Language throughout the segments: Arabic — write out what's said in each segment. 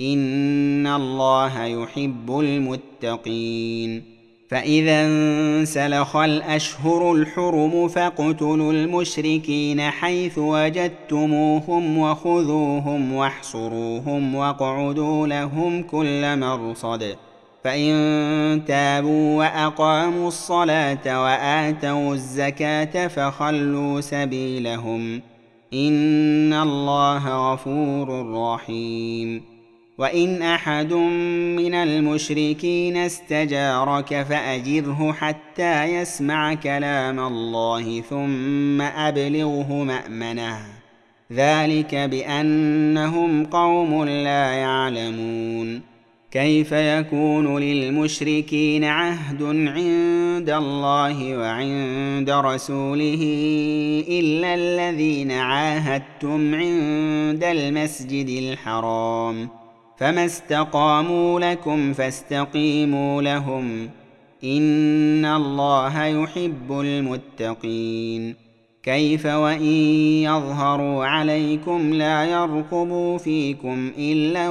ان الله يحب المتقين فاذا انسلخ الاشهر الحرم فاقتلوا المشركين حيث وجدتموهم وخذوهم واحصروهم واقعدوا لهم كل مرصد فان تابوا واقاموا الصلاه واتوا الزكاه فخلوا سبيلهم ان الله غفور رحيم وإن أحد من المشركين استجارك فأجره حتى يسمع كلام الله ثم أبلغه مأمنه. ذلك بأنهم قوم لا يعلمون. كيف يكون للمشركين عهد عند الله وعند رسوله إلا الذين عاهدتم عند المسجد الحرام؟ فما استقاموا لكم فاستقيموا لهم ان الله يحب المتقين كيف وان يظهروا عليكم لا يرقبوا فيكم الا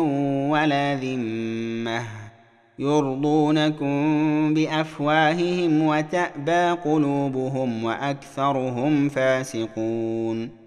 ولا ذمه يرضونكم بافواههم وتابى قلوبهم واكثرهم فاسقون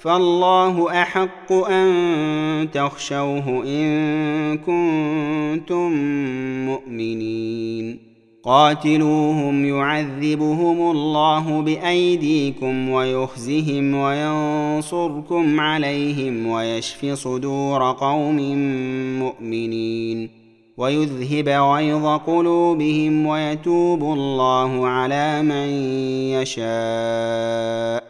فالله أحق أن تخشوه إن كنتم مؤمنين. قاتلوهم يعذبهم الله بأيديكم ويخزهم وينصركم عليهم ويشف صدور قوم مؤمنين. ويذهب غيظ قلوبهم ويتوب الله على من يشاء.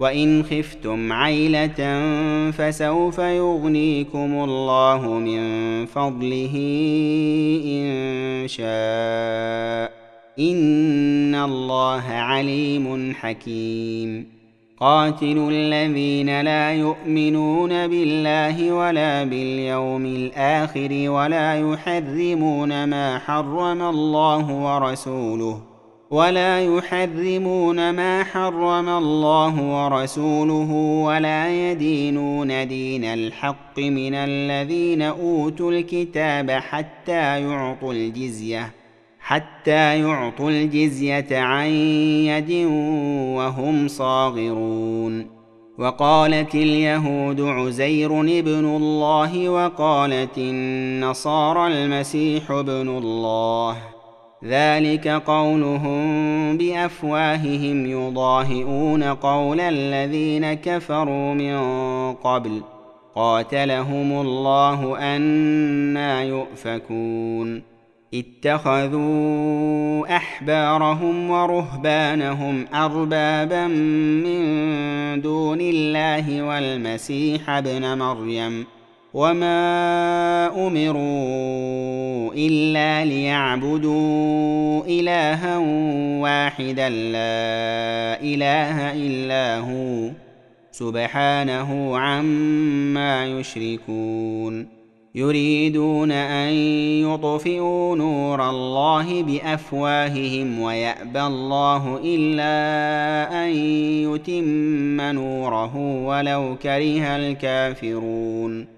وإن خفتم عيلة فسوف يغنيكم الله من فضله إن شاء. إن الله عليم حكيم. قاتلوا الذين لا يؤمنون بالله ولا باليوم الآخر ولا يحرمون ما حرم الله ورسوله. ولا يحرمون ما حرم الله ورسوله ولا يدينون دين الحق من الذين أوتوا الكتاب حتى يعطوا الجزية حتى يعطوا الجزية عن يد وهم صاغرون. وقالت اليهود عزير ابن الله وقالت النصارى المسيح ابن الله. ذلك قولهم بأفواههم يضاهئون قول الذين كفروا من قبل. قاتلهم الله أنا يؤفكون. اتخذوا أحبارهم ورهبانهم أربابا من دون الله والمسيح ابن مريم. وما امروا الا ليعبدوا الها واحدا لا اله الا هو سبحانه عما يشركون يريدون ان يطفئوا نور الله بافواههم ويابى الله الا ان يتم نوره ولو كره الكافرون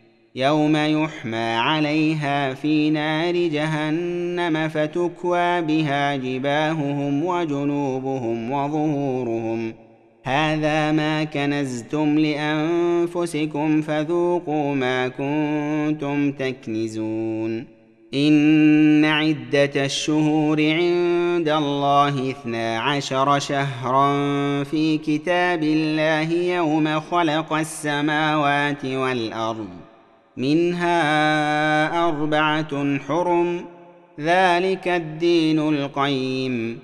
يوم يحمى عليها في نار جهنم فتكوى بها جباههم وجنوبهم وظهورهم. هذا ما كنزتم لأنفسكم فذوقوا ما كنتم تكنزون. إن عدة الشهور عند الله اثنا عشر شهرا في كتاب الله يوم خلق السماوات والأرض. منها أربعة حرم ذلك الدين القيم.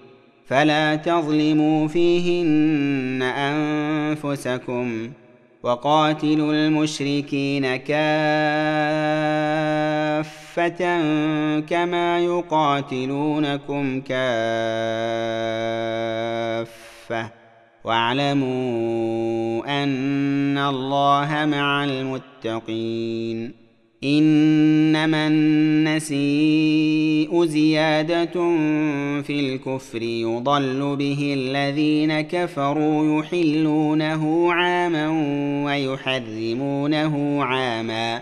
فلا تظلموا فيهن أنفسكم وقاتلوا المشركين كافة كما يقاتلونكم كافة. واعلموا أن الله مع المتقين. إنما النسيء زيادة في الكفر يضل به الذين كفروا يحلونه عاما ويحرمونه عاما.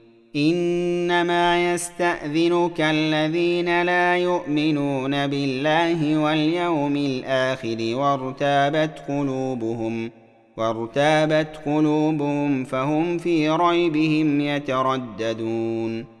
إنما يستأذنك الذين لا يؤمنون بالله واليوم الآخر وارتابت قلوبهم وارتابت قلوبهم فهم في ريبهم يترددون.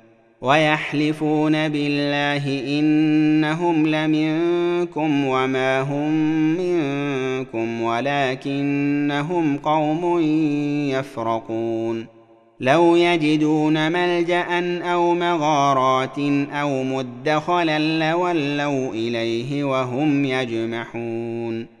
ويحلفون بالله إنهم لمنكم وما هم منكم ولكنهم قوم يفرقون. لو يجدون ملجأ أو مغارات أو مدخلا لولوا إليه وهم يجمحون.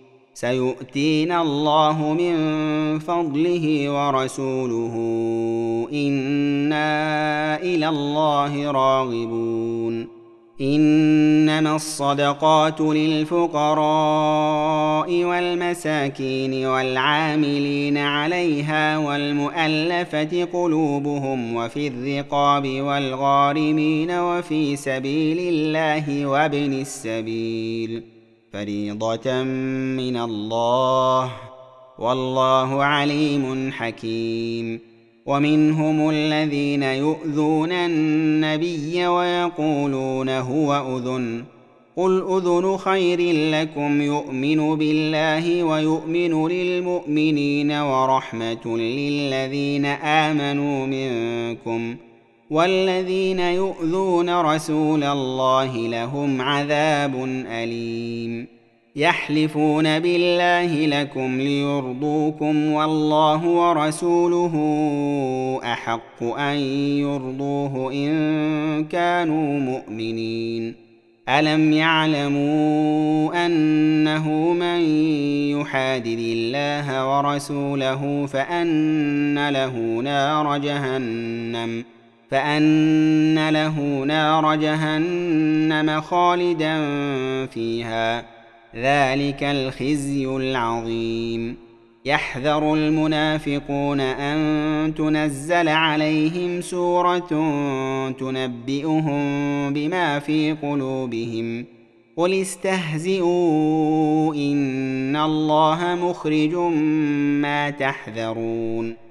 سيؤتينا الله من فضله ورسوله. إنا إلى الله راغبون. إنما الصدقات للفقراء والمساكين والعاملين عليها والمؤلفة قلوبهم وفي الرقاب والغارمين وفي سبيل الله وابن السبيل. فريضه من الله والله عليم حكيم ومنهم الذين يؤذون النبي ويقولون هو اذن قل اذن خير لكم يؤمن بالله ويؤمن للمؤمنين ورحمه للذين امنوا منكم والذين يؤذون رسول الله لهم عذاب أليم. يحلفون بالله لكم ليرضوكم والله ورسوله أحق أن يرضوه إن كانوا مؤمنين. ألم يعلموا أنه من يحادد الله ورسوله فأن له نار جهنم فأن له نار جهنم خالدا فيها. ذلك الخزي العظيم. يحذر المنافقون أن تنزل عليهم سورة تنبئهم بما في قلوبهم. قل استهزئوا إن الله مخرج ما تحذرون.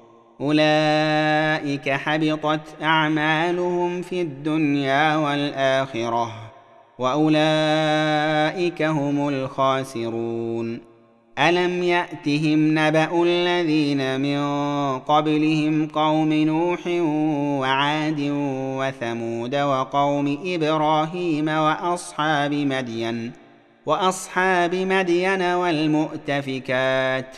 أولئك حبطت أعمالهم في الدنيا والآخرة وأولئك هم الخاسرون. ألم يأتهم نبأ الذين من قبلهم قوم نوح وعاد وثمود وقوم إبراهيم وأصحاب مدين وأصحاب مدين والمؤتفكات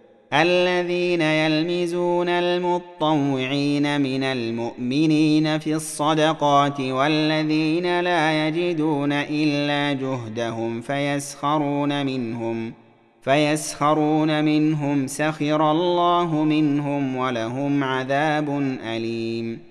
الذين يلمزون المطوعين من المؤمنين في الصدقات والذين لا يجدون إلا جهدهم فيسخرون منهم فيسخرون منهم سخر الله منهم ولهم عذاب أليم.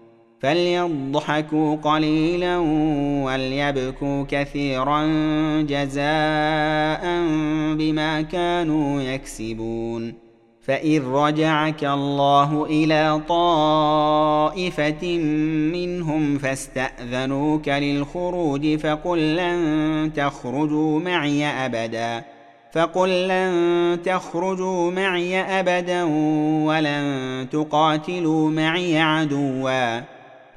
فليضحكوا قليلا وليبكوا كثيرا جزاء بما كانوا يكسبون. فإن رجعك الله إلى طائفة منهم فاستأذنوك للخروج فقل لن تخرجوا معي أبدا. فقل لن تخرجوا معي أبدا ولن تقاتلوا معي عدوا.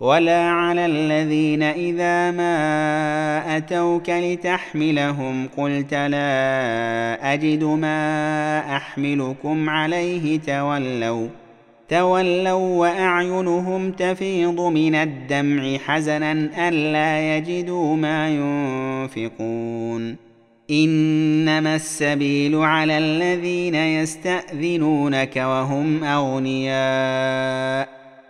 ولا على الذين اذا ما اتوك لتحملهم قلت لا اجد ما احملكم عليه تولوا تولوا واعينهم تفيض من الدمع حزنا الا يجدوا ما ينفقون انما السبيل على الذين يستاذنونك وهم اغنياء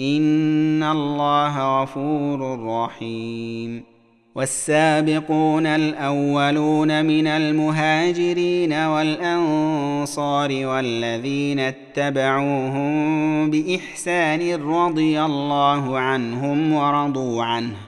ان الله غفور رحيم والسابقون الاولون من المهاجرين والانصار والذين اتبعوهم باحسان رضي الله عنهم ورضوا عنه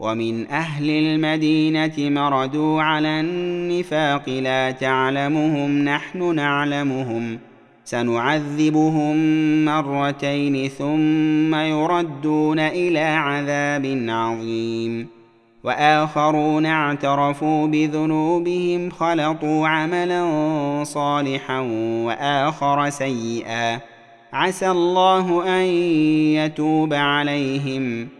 ومن أهل المدينة مردوا على النفاق لا تعلمهم نحن نعلمهم. سنعذبهم مرتين ثم يردون إلى عذاب عظيم. وآخرون اعترفوا بذنوبهم خلطوا عملا صالحا وآخر سيئا. عسى الله أن يتوب عليهم.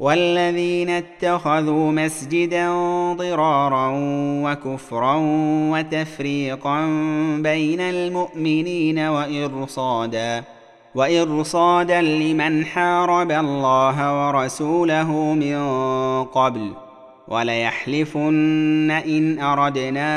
والذين اتخذوا مسجدا ضرارا وكفرا وتفريقا بين المؤمنين وإرصادا وإرصادا لمن حارب الله ورسوله من قبل. وليحلفن إن أردنا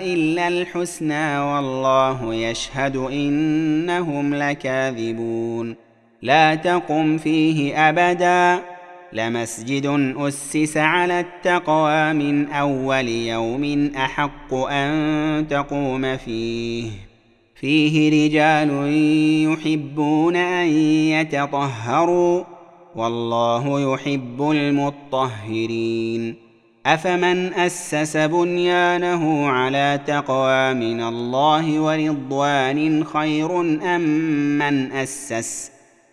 إلا الحسنى والله يشهد إنهم لكاذبون. لا تقم فيه أبدا. لمسجد أسس على التقوى من أول يوم أحق أن تقوم فيه. فيه رجال يحبون أن يتطهروا والله يحب المطهرين. أفمن أسس بنيانه على تقوى من الله ورضوان خير أم من أسس؟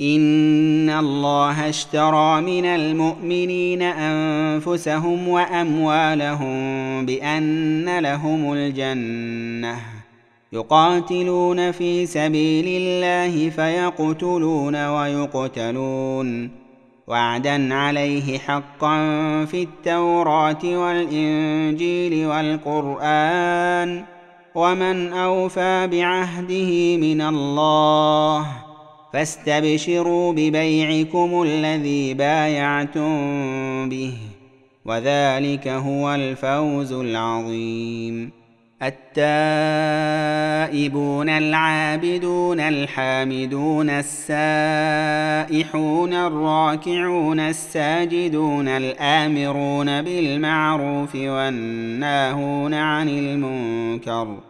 ان الله اشترى من المؤمنين انفسهم واموالهم بان لهم الجنه يقاتلون في سبيل الله فيقتلون ويقتلون وعدا عليه حقا في التوراه والانجيل والقران ومن اوفى بعهده من الله فاستبشروا ببيعكم الذي بايعتم به وذلك هو الفوز العظيم. التائبون العابدون الحامدون السائحون الراكعون الساجدون الآمرون بالمعروف والناهون عن المنكر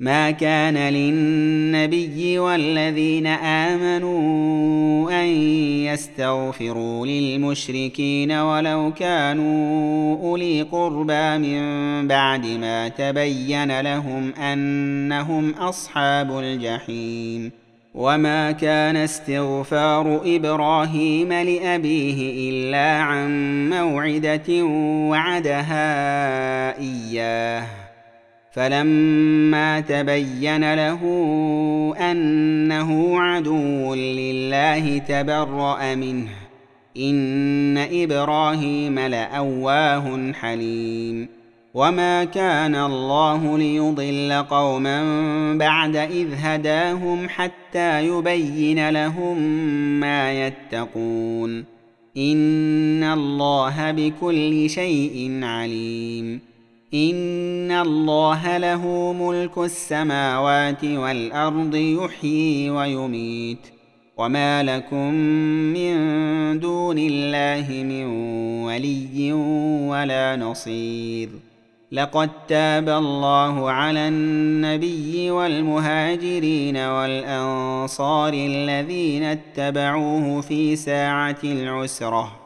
ما كان للنبي والذين آمنوا أن يستغفروا للمشركين ولو كانوا أولي قربى من بعد ما تبين لهم أنهم أصحاب الجحيم وما كان استغفار إبراهيم لأبيه إلا عن موعدة وعدها إياه. فلما تبين له أنه عدو لله تبرأ منه. إن إبراهيم لأواه حليم. وما كان الله ليضل قوما بعد إذ هداهم حتى يبين لهم ما يتقون. إن الله بكل شيء عليم. ان الله له ملك السماوات والارض يحيي ويميت وما لكم من دون الله من ولي ولا نصير لقد تاب الله على النبي والمهاجرين والانصار الذين اتبعوه في ساعه العسره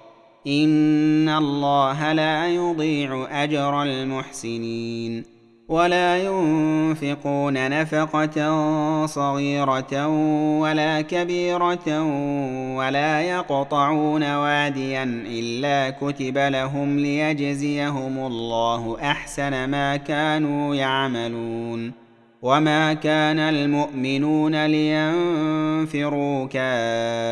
ان الله لا يضيع اجر المحسنين ولا ينفقون نفقه صغيره ولا كبيره ولا يقطعون واديا الا كتب لهم ليجزيهم الله احسن ما كانوا يعملون وما كان المؤمنون لينفروا كافه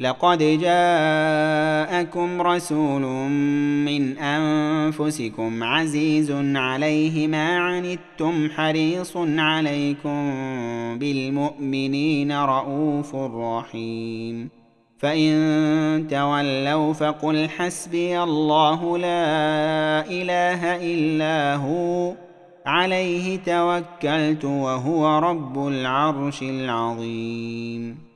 لقد جاءكم رسول من أنفسكم عزيز عليه ما عنتم حريص عليكم بالمؤمنين رءوف رحيم. فإن تولوا فقل حسبي الله لا إله إلا هو عليه توكلت وهو رب العرش العظيم.